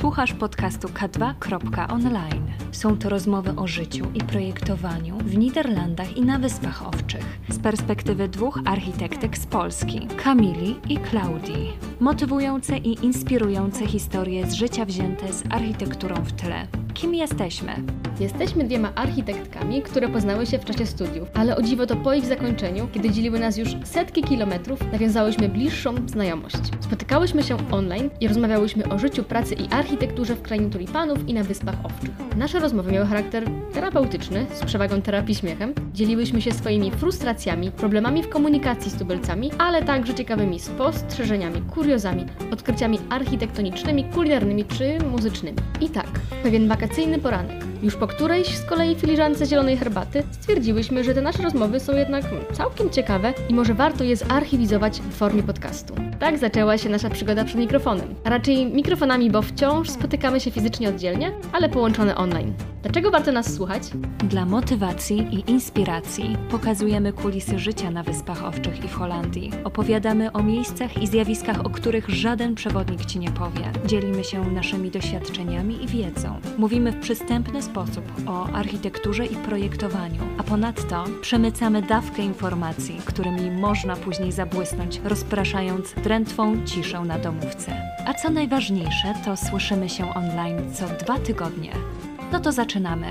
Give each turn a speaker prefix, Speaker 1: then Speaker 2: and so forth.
Speaker 1: Słuchasz podcastu K2.online. Są to rozmowy o życiu i projektowaniu w Niderlandach i na Wyspach Owczych z perspektywy dwóch architektek z Polski, Kamili i Klaudii. Motywujące i inspirujące historie z życia wzięte z architekturą w tle. Kim jesteśmy?
Speaker 2: Jesteśmy dwiema architektkami, które poznały się w czasie studiów, ale o dziwo to po ich zakończeniu, kiedy dzieliły nas już setki kilometrów, nawiązałyśmy bliższą znajomość. Spotykałyśmy się online i rozmawiałyśmy o życiu, pracy i architekturze w krainie tulipanów i na Wyspach Owczych. Nasze rozmowy miały charakter terapeutyczny, z przewagą terapii śmiechem. Dzieliłyśmy się swoimi frustracjami, problemami w komunikacji z tubylcami, ale także ciekawymi spostrzeżeniami, kuriozami, odkryciami architektonicznymi, kulinarnymi czy muzycznymi. I tak, pewien wakacyjny poranek, już po którejś z kolei filiżance zielonej herbaty stwierdziłyśmy, że te nasze rozmowy są jednak całkiem ciekawe i może warto je zarchiwizować w formie podcastu. Tak zaczęła się nasza przygoda przed mikrofonem. A raczej mikrofonami, bo wciąż spotykamy się fizycznie oddzielnie, ale połączone online. Dlaczego warto nas słuchać?
Speaker 1: Dla motywacji i inspiracji pokazujemy kulisy życia na Wyspach Owczych i w Holandii. Opowiadamy o miejscach i zjawiskach, o których żaden przewodnik ci nie powie. Dzielimy się naszymi doświadczeniami i wiedzą. Mówimy w przystępny sposób o architekturze i projektowaniu, a ponadto przemycamy dawkę informacji, którymi można później zabłysnąć, rozpraszając drętwą ciszę na domówce. A co najważniejsze, to słyszymy się online co dwa tygodnie. No to zaczynamy.